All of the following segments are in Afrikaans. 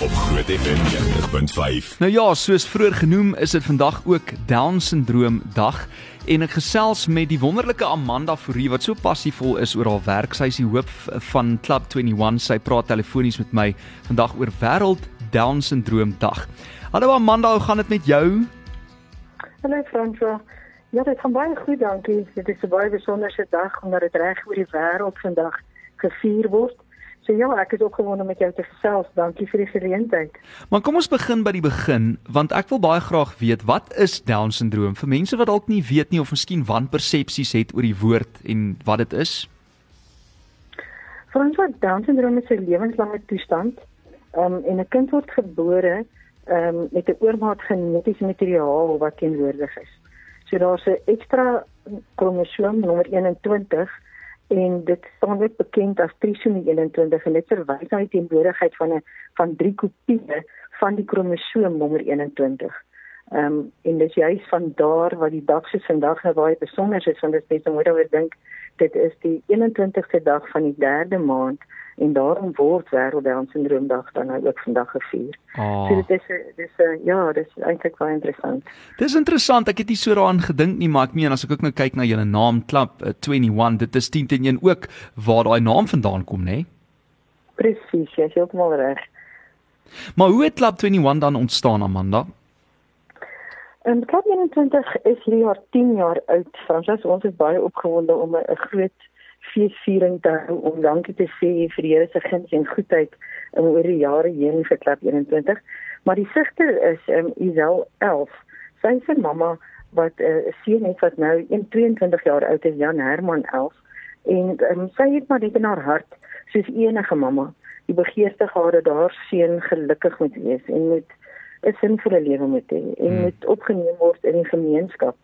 op Groot FM 90.5. Nou ja, soos vroeër genoem, is dit vandag ook Down syndroom dag en ek gesels met die wonderlike Amanda Fourie wat so passievol is oor haar werk. Sy is die hoof van Club 21. Sy praat telefonies met my vandag oor wêreld Down syndroom dag. Hallo Amanda, hoe gaan dit met jou? Hallo Franswa. Ja, dit gaan baie goed, dankie. Dit is 'n baie besonderse dag omdat dit reg oor die wêreld vandag gevier word. So ja, ek is opgewonde om met jou te gesels. Dankie vir die geleentheid. Maar kom ons begin by die begin, want ek wil baie graag weet wat is Down syndroom vir mense wat dalk nie weet nie of miskien wanpersepsies het oor die woord en wat dit is. Franswa, Down syndroom is 'n lewenslange toestand. Ehm um, en 'n kind word gebore ehm um, met 'n oormaat genetiese materiaal wat teenwoordig is. So daar's 'n ekstra kromosoom nommer 21 en dit staan ook bekend as trisomie 21 en dit verwys na die teenwoordigheid van 'n van drie kopieë van die kromosoom nommer 21. Ehm um, en dit is juist van daar wat die dag se vandag nou baie besonder is want dit is net om oor dink dit is die 21ste dag van die 3de maand en daarom word wêreld Down syndroom dag dan nou ook vandag gevier. Oh. So dit is dis uh, ja, dis eintlik baie interessant. Dis interessant. Ek het nie so daaraan gedink nie, maar ek meen as ek ook nou kyk na julle naam klap uh, 21, dit is 10 teen 1 ook waar daai naam vandaan kom, né? Nee? Presies, jy is heeltemal reg. Maar hoe het klap 21 dan ontstaan, Amanda? En klap 21 is hierdie jaar 10 jaar oud. Fransus, ons is baie opgewonde om 'n groot feesviering te hou om dankie te sê vir die Here se guns en goedheid in oor die jare heen vir klap 21. Maar die sigter is um, Isel 11. Sy se mamma wat 'n uh, seun het wat nou 22 jaar oud is, Jan Herman 11 en um, sy het maar net in haar hart soos enige mamma die begeerte gehad dat haar seun gelukkig moet wees en moet 'n sinvolle lewe moet hê en hmm. moet opgeneem word in die gemeenskap.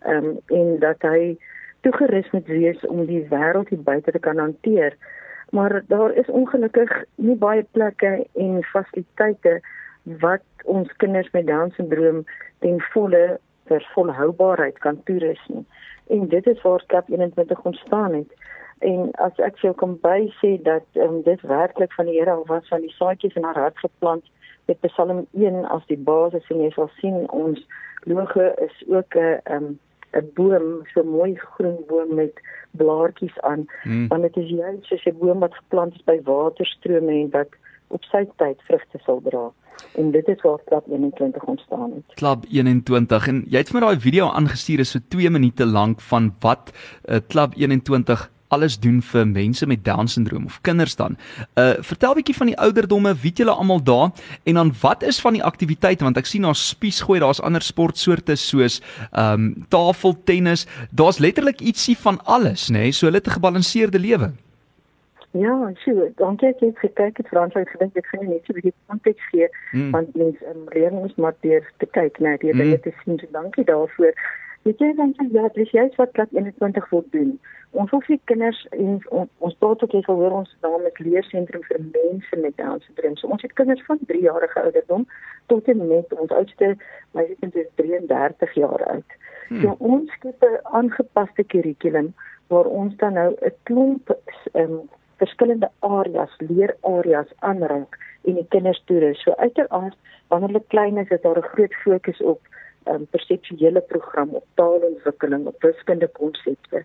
Ehm um, en dat hy toegerus moet wees om die wêreld hier buite te kan hanteer. Maar daar is ongelukkig nie baie plekke en fasiliteite wat ons kinders met Down syndroom ten volle vir volhoubaarheid kan toerus nie. En dit is waar Kap 21 ontstaan het. En as ek jou kan by sê dat um, dit werklik van die Here al was van die saadjies in haar hart geplant met Psalm 1 as die basis en jy sal sien ons logo is ook 'n um, 'n boom, so mooi groen boom met blaartjies aan, hmm. want dit is juist soos 'n boom wat geplant is by waterstrome en wat op sy tyd vrugte sal dra. En dit is waar Klap 21 ontstaan het. Klap 21 en jy het vir my daai video aangestuur is so 2 minute lank van wat uh, Klap 21 alles doen vir mense met down syndroom of kinders dan. Uh vertel bietjie van die ouderdomme, weet julle almal daar en dan wat is van die aktiwiteite want ek sien daar spies gooi, daar's ander sportsoorte soos ehm um, tafeltennis. Daar's letterlik ietsie van alles, nê? Nee? So hulle het 'n gebalanseerde lewe. Ja, sure. Dankie ek het gekyk het Frans het gedink ek gaan net so 'n bietjie konteks gee hmm. want mens um, leer ons maar deur te kyk na die dinge hmm. te sien. So dankie daarvoor. Weet jy dan ja, dis juist wat klap 21 wil doen. Ons hoef die kinders en on, ons praat ook hier oor ons naam is leersentrum vir mense met Down syndroom. So ons het kinders van 3 jarige ouderdom tot en met ons oudste, my kind is 33 jaar oud. Hmm. So ons het 'n aangepaste kurrikulum waar ons dan nou 'n klomp um, verskillende areas, leerareas aanraak en die kinders toerus. So uiteraard wanneer hulle klein is, is daar 'n groot fokus op um, perseptuele program op taalontwikkeling, op wiskunde konsepte,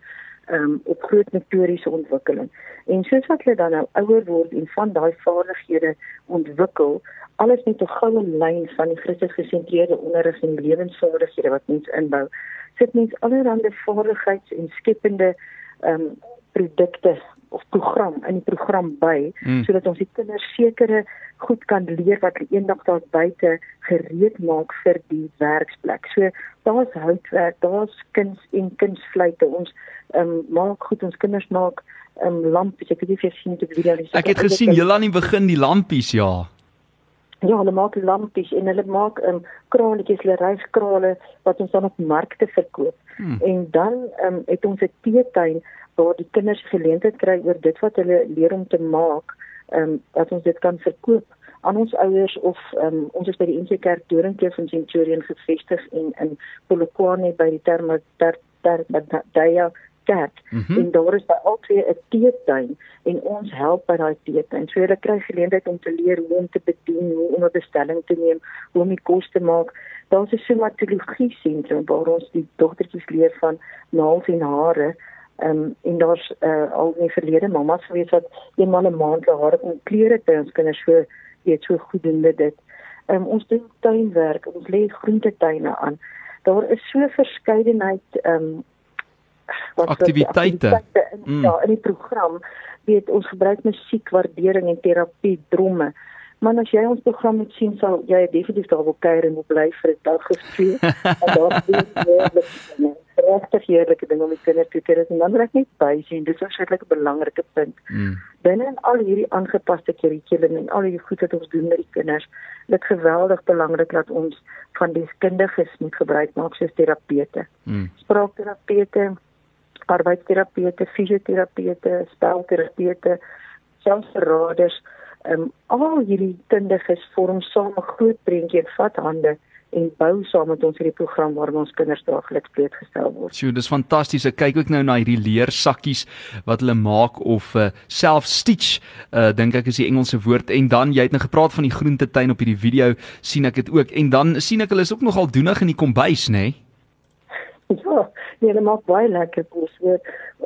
um, op groot motoriese ontwikkeling. En soos wat hulle dan nou ouer word en van daai vaardighede ontwikkel, alles net 'n goue lyn van die Christus gesentreerde onderrig en lewensvaardighede wat mens inbou, sit mens allerlei vaardigheids- en skepende um, produkte of program in die program by mm. sodat ons die kinders sekere goed kan leer wat hulle eendag daar buite gereed maak vir die werksplek. So daar's houtwerk, daar's kuns en kunsfluite. Ons ehm um, maak goed ons kinders maak ehm um, lampies. Ek weet nie of jy sien dit video nie. Ek het gesien julle aan die begin die lampies, ja. Ja, hulle maak lampies en hulle maak ehm um, kraletjies, hulle ryskrale wat ons dan op markte verkoop. Hmm. En dan ehm um, het ons 'n teetuin waar die kinders geleentheid kry oor dit wat hulle leer om te maak, ehm um, dat ons dit kan verkoop aan ons ouers of um, ons is by die NG Kerk Doringkloof van Centurion gevestig en in Polokwane by die terme ter ter Daya kerk mm -hmm. en daar is by albei 'n teetuin en ons help by daai teetuin. So hulle kry geleentheid om te leer hoe om te bedien, hoe om 'n bestelling te neem, hoe om die kos te maak. Daar's 'n somatologie sentrum waar ons die dogtertjies leer van naels en hare. Ehm um, en daar's uh, al in die verlede mammas gewees wat eenmal 'n maand hulle hare kon klere by ons kinders so weet so goed doen dit. Ehm um, ons doen tuinwerk, ons lê groentetuine aan. Daar is so verskeidenheid ehm um, wat aktiwiteite in, mm. ja, in die program. Weet ons gebruik musiek, waardering en terapie, drome. Maar as jy ons program moet sien, sal jy definitief daar wil kuier en wil bly vir 'n dag of twee. en daar is regtig heerlike ding om die kinders te kry en dan reg net by sien. Dis 'n sekerlik 'n belangrike punt. Mm. Binne al hierdie aangepaste kurrikulum en al die goed wat ons doen met die kinders, dit geweldig belangrik dat ons van die kundiges moet gebruik maak soos terapeute. Mm. Spraakterapeute, arbeidsterapeute, fisioterapeute, spelterapeute, selfs verraders um, al hierdie kundiges vorm saam 'n groot prentjie en vat hande en bou saam met ons hierdie program waar ons kinders daagliks blootgestel word. Sjoe, dis fantasties. Ek kyk ook nou na hierdie leersakkies wat hulle maak of uh, self stitch, uh, dink ek is die Engelse woord en dan jy het nou gepraat van die groentetuin op hierdie video, sien ek dit ook en dan sien ek hulle is ook nogal doenig in die kombuis, nê? Nee? Ja, nee, dit maak baie lekker kos.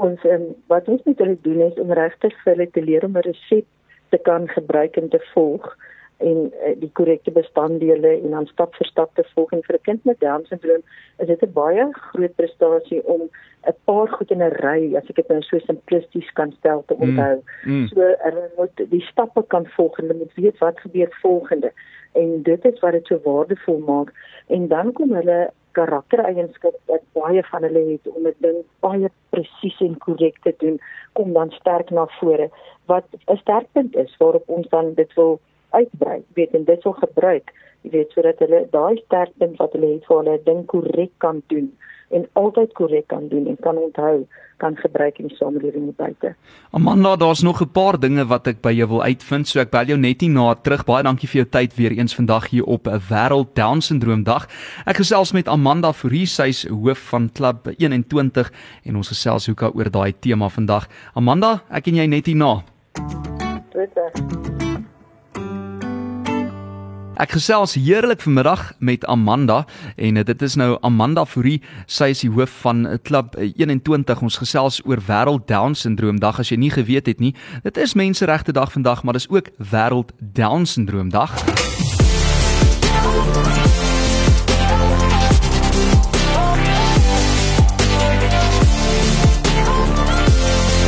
Ons um, wat ons met hulle doen is om regtig vir hulle te leer om 'n resep te kan gebruik en te volg en uh, die korrekte bestanddele en dan stap vir stap te volg en vir 'n kind met Down syndroom is dit 'n baie groot prestasie om 'n paar goed in 'n ry as ek dit nou so simplisties kan stel te mm, onthou. Mm, mm. So hulle moet die stappe kan volg en hulle moet weet wat gebeur volgende en dit is wat dit so waardevol maak en dan kom hulle karaktereienskap wat baie van hulle het om dit ding baie presies en korrek te doen kom dan sterk na vore wat 'n sterkpunt is waarop ons dan dit wil uitbrei weet en dit wil gebruik jy weet sodat hulle daai sterkpunt wat hulle het vir hulle ding korrek kan doen en altyd korrek kan doen en kan onthou kan gebruik in die samelewing buite. Amanda, daar's nog 'n paar dinge wat ek by jou wil uitvind, so ek bel jou net hier na terug. Baie dankie vir jou tyd weer eens vandag hier op 'n Wêreld Down Syndroom Dag. Ek gesels met Amanda Fourie, sy's hoof van Klub 21 en ons gesels hoeka oor daai tema vandag. Amanda, ek en jy net hier na. Totsiens. Ek gesels heerlik vanmiddag met Amanda en eh, dit is nou Amanda Fourie, sy is die hoof van Klub 21. Ons gesels oor Wêreld Down Syndroom Dag as jy nie geweet het nie. Dit is Menseregte Dag vandag, maar dis ook Wêreld Down Syndroom Dag.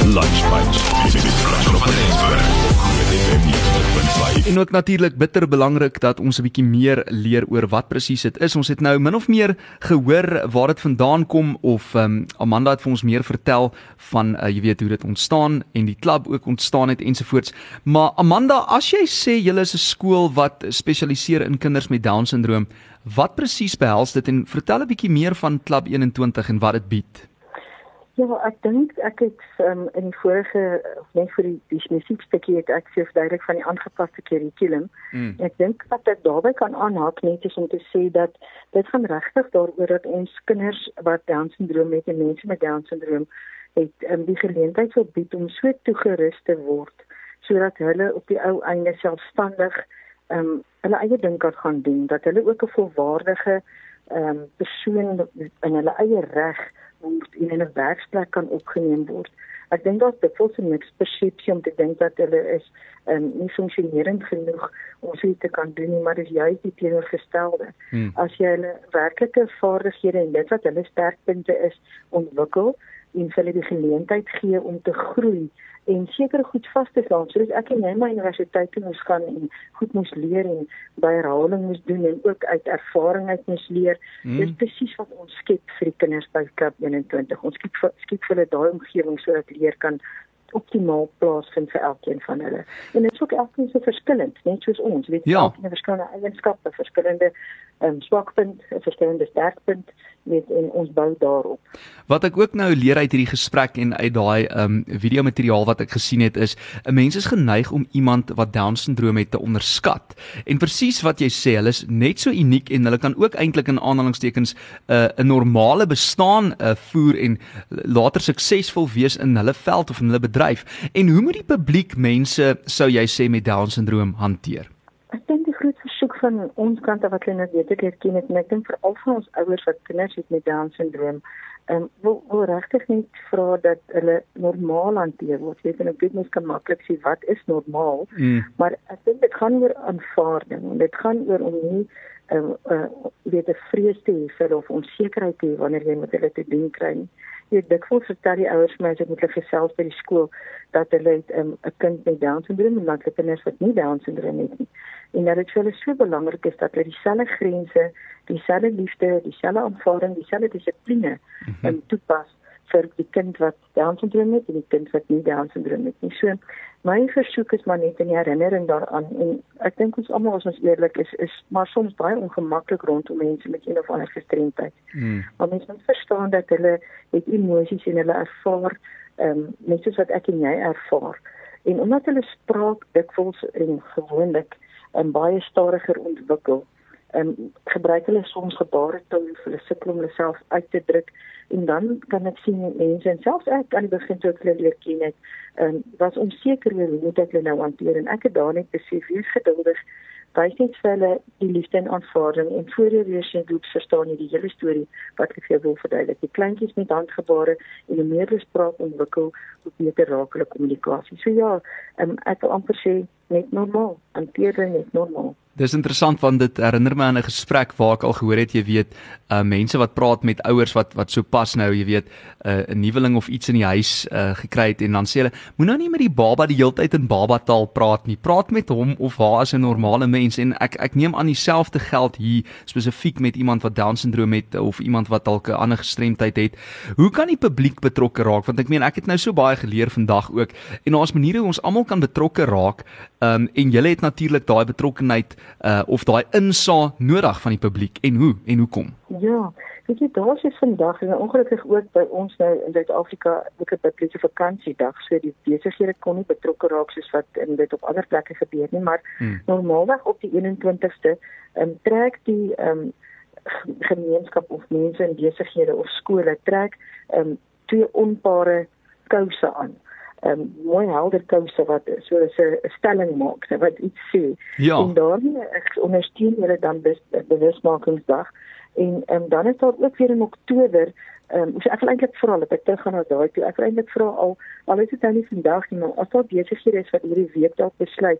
Lunch Bunch. Dit is 'n program van Rensburg. En ook natuurlik bitter belangrik dat ons 'n bietjie meer leer oor wat presies dit is. Ons het nou min of meer gehoor waar dit vandaan kom of um, Amanda het vir ons meer vertel van uh, jy weet hoe dit ontstaan en die klub ook ontstaan het ensovoorts. Maar Amanda, as jy sê jy is 'n skool wat spesialiseer in kinders met down syndroom, wat presies behels dit en vertel 'n bietjie meer van Klub 21 en wat dit bied? Ja, ek dink ek het um, in die vorige net vir die die musiekstukkie het ek sê duidelik van die aangepaste kurrikulum. Mm. Ek dink wat ek daarbey kan aanhaak net is om te sê dat dit gaan regtig daaroor dat ons kinders wat Down syndroom het en mense met Down syndroom het um, die geleentheid sou bied om so toegerus te word sodat hulle op die ou einde selfstandig ehm um, hulle eie ding kan gaan doen, dat hulle ook 'n volwaardige ehm um, persoon in hulle eie reg word en in 'n werksplek kan opgeneem word. Ek dink daar's dikwels 'n mispersepsie om te dink dat hulle is um, nie funksionerend genoeg om dit te kan doen nie, maar dis juist die teenoorgestelde. Hmm. As jy hulle werklike vaardighede en dit wat hulle sterkpunte is ontwikkel en hulle die geleentheid gee om te groei en seker goed vas te staan. So ek en my universiteit toe moes gaan en goed moes leer en by herhaling moes doen en ook uit ervaring uit moes leer. Hmm. Dis presies wat ons skep vir die kinders by Klub 21. Ons skep skep vir hulle daai omgewing sodat leer kan optimaal plaasvind vir elkeen van hulle. En dit is ook elkeen so verskillend, net soos ons, weet ja. elkeen verskillende eienskappe, verskillende ehm um, swakpunt, verskillende sterkpunt met en ons bou daarop. Wat ek ook nou leer uit hierdie gesprek en uit daai ehm um, video materiaal wat ek gesien het is 'n mens is geneig om iemand wat down syndroom het te onderskat. En presies wat jy sê, hulle is net so uniek en hulle kan ook eintlik in aanhalingstekens 'n uh, 'n normale bestaan uh, voer en later suksesvol wees in hulle veld of in hulle bedryf. En hoe moet die publiek mense sou jy sê met down syndroom hanteer? Ek dink versoek van ons kant af wat hulle net weet ek ken dit en ek dink veral vir ons ouers wat kinders het met down syndroom en um, wil, wil regtig net vra dat hulle normaal hanteer word. Jy weet en ek mens kan maklik sê wat is normaal? Mm. Maar ek dink dit gaan oor aanvaarding en dit gaan oor om nie ehm um, uh, weet 'n vrees te hê vir of onsekerheid te hê wanneer jy met hulle te doen kry. Jy dikwels vertel die ouers my as ek met hulle gesels by die skool dat hulle 'n um, kind met down syndroom en dat hulle kinders wat nie down syndroom het nie en dat dit vir hulle so belangrik is dat hulle dieselfde grense, dieselfde liefde, dieselfde aanvaarding, dieselfde dissipline mm -hmm. toepas vir die kind wat Down syndroom het en die kind wat nie Down syndroom het nie. So my versoek is maar net 'n herinnering daaraan en ek dink ons almal as ons eerlik is is maar soms baie ongemaklik rondom mense met een of ander gestremdheid. Mm. Maar mense moet verstaan dat hulle het emosies en hulle ervaar ehm um, net soos wat ek en jy ervaar. En omdat hulle spraak dikwels en gewoonlik en baie stadiger ontwikkel. En gebruik hulle soms gebaretaal hulle sukkel om hulle self uit te druk en dan kan ek sien mense en selfs ek aan die begin toe ek hulle leer ken het, en was onseker oor hoe dit hulle nou hanteer en ek het daar net besef wees geduldig wys net vir hulle die liefde en aanvaarding en voor jy weer sien hoe verstaan jy die hele storie wat ek vir jou wil verduidelik. Die kleintjies met handgebare en hoe meer hulle spraak ontwikkel, hoe beter raak hulle kommunikasie. So ja, um, ek wil amper sê net normaal, hanteer dit net normaal. Dis interessant want dit herinner my aan 'n gesprek waar ek al gehoor het, jy weet, uh mense wat praat met ouers wat wat so pas nou, jy weet, uh, 'n nuweling of iets in die huis uh gekry het en dan sê hulle, moenie nou nie met die baba die hele tyd in baba taal praat nie. Praat met hom of haar as 'n normale mens en ek ek neem aan dieselfde geld hier spesifiek met iemand wat down syndroom het of iemand wat dalk 'n ander gestremdheid het. Hoe kan die publiek betrokke raak? Want ek meen ek het nou so baie geleer vandag ook en daar's maniere hoe ons almal kan betrokke raak. Um en jy het natuurlik daai betrokkenheid uh of daai insaag nodig van die publiek en hoe en hoekom? Ja, weet jy daar is vandag en ongelukkig ook by ons nou in Suid-Afrika ook 'n publieke vakansiedag, so die besighede kon nie betrokke raak soos wat in dit op ander plekke gebeur nie, maar hmm. normaalweg op die 21ste um, trek die um, gemeenskap of mense in besighede of skole trek um, twee onpare kouse aan um, mooi helder kouse wat so 'n stelling maak, wat iets sê. Ja. En daarmee ek ondersteun hulle dan bis bewusmakingsdag en um, dan is daar ook weer in Oktober Ehm um, ek wil eintlik vra dat ek teruggaan na daai toe. Ek wil eintlik vra al al is dit nou nie vandag nie, maar as daar besighede is wat hierdie week dalk besluit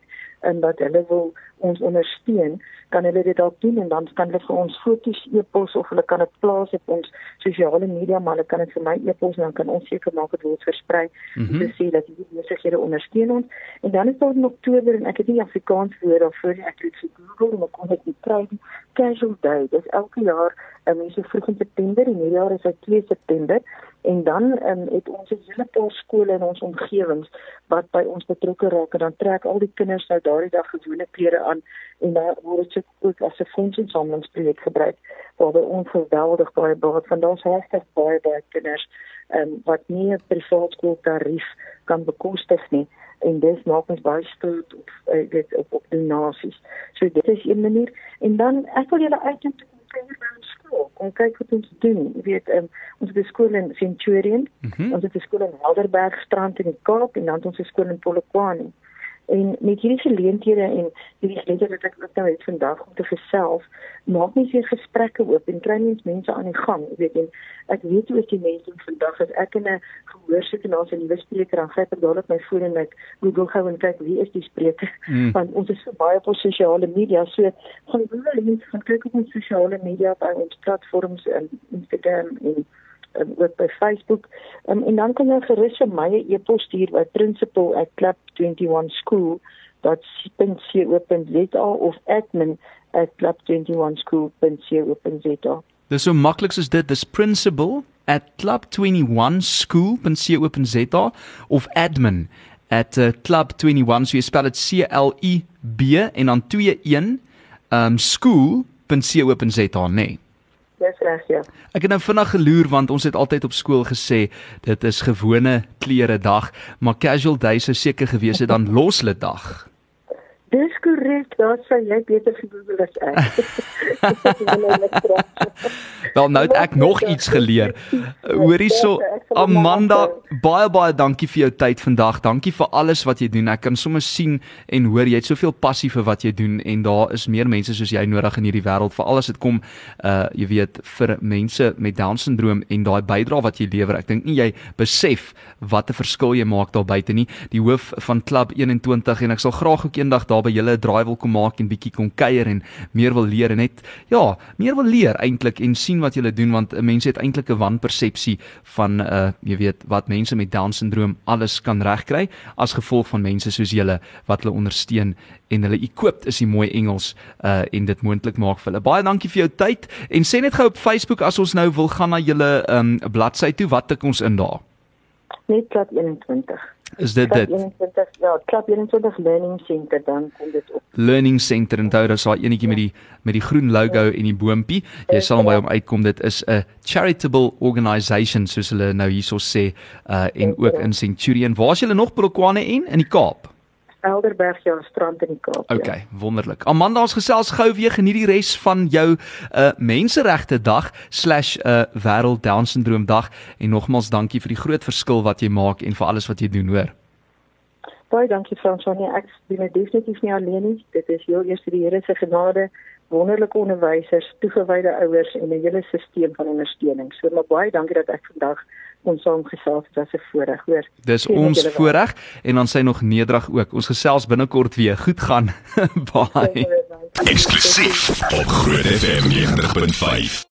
en dat hulle wil ons ondersteun, kan hulle dit dalk doen en dan kan hulle vir ons foto's e-pos of hulle kan dit plaas op ons sosiale media, maar hulle kan dit vir my e-pos en dan kan ons seker maak dit word versprei mm -hmm. te sê dat hierdie besighede ondersteun ons. En dan is daar in Oktober en ek het nie Afrikaans woord daarvoor nie. Ek het vir Google maar kon dit nie kry nie. Casual Day. Dis elke jaar um, is so vroeg in September en hierdie jaar is dit 2 September en dan um, het ons 'n hele paar skole in ons omgewings wat by ons betrokke raak en dan trek al die kinders nou daardie dag gewone klere aan en dan word dit ook as 'n fondsinsamelingsprojek gebruik waar ons geweldig baie baat van ons regtig baie baie kinders um, wat nie 'n privaat skool tarief kan bekostig nie en dis maak ons baie stoot op dit op op donasies. So dit is 'n manier en dan ek wil julle uitnooi kuier by Kom kyk wat ons doen. Jy weet, um, ons het 'n skool in Centurion, mm -hmm. ons het 'n skool in Helderberg strand in die Kaap en dan het ons 'n skool in Polokwane. En met hierdie geleenthede en hierdie geleenthede wat ek ook nou het vandag om te gesels, maak net weer gesprekke oop en kry mens mense aan die gang, weet jy. Ek weet hoe dit mense vandag as ek in 'n gehoor sit en daar's 'n nuwe spreker, dan gryp ek dadelik my foon en ek Google gou en kyk wie is die spreker. Mm. Want ons is so baie op sosiale media, so gaan wil mense gaan kyk op ons sosiale media by ons platforms en Instagram en um, ook by Facebook. Um, en dan kan jy gerus vir my 'n e-pos stuur by principal@club21school.co.za of admin@club21school.co.za. Dis so maklik soos dit, dis principal @club21school.co.za of admin at uh, club21 so jy spel dit C L I B en dan 21 um school.co.za nee. Dis reg ja. Ek het nou vinnig geloer want ons het altyd op skool gesê dit is gewone klere dag, maar casual days sou seker gewees het dan loslede dag. Dis korrek, daar sê jy beter Google as ek. Wel nou het ek nog iets geleer. Hoorie so Amanda, baie baie dankie vir jou tyd vandag. Dankie vir alles wat jy doen. Ek kan sommer sien en hoor jy het soveel passie vir wat jy doen en daar is meer mense soos jy nodig in hierdie wêreld veral as dit kom uh jy weet vir mense met down syndroom en daai bydrae wat jy lewer. Ek dink nie jy besef wat 'n verskil jy maak daar buite nie. Die hoof van Klub 21 en ek sal graag ook eendag daar by julle 'n draai wil kom maak en bietjie kom kuier en meer wil leer en net ja, meer wil leer eintlik en sien wat julle doen want 'n mens het eintlik 'n wanpersepsie van uh jy weet wat mense met down syndroom alles kan regkry as gevolg van mense soos julle wat hulle ondersteun en hulle equipped is die mooi Engels uh en dit moontlik maak vir hulle. Baie dankie vir jou tyd en sê net gou op Facebook as ons nou wil gaan na julle um bladsy toe, wat tik ons in daar? Net plat 21. Is dit dit? 21 ja, Club 21 Learning Center dan kom dit op. Learning Center en daar is daai enetjie met die met die groen logo en die boontjie. Jy sal hom by hom uitkom. Dit is 'n charitable organisation soos hulle nou hierso sê uh en ook in Centurion. Waar is julle nog Polokwane en in die Kaap? Elderberg ja, strand in die Kaap. Ja. wonderlik. Amanda ons gesels gou weer geniet die res van jou uh menseregte dag/uh wêreld down syndroom dag en nogmals dankie vir die groot verskil wat jy maak en vir alles wat jy doen, hoor. Baie dankie Fransonie. Ek doen dit definitief nie alleen nie. Dit is heel eers die Here se genade, wonderlike onderwysers, toegewyde ouers en 'n hele stelsel van ondersteuning. So maar baie dankie dat ek vandag ons saamgesels het. Was 'n voorreg, hoor. Dis ons voorreg en dan sy nog nederig ook. Ons gesels binnekort weer. Goed gaan. Baie. Eksklusief op Groot FM 90.5.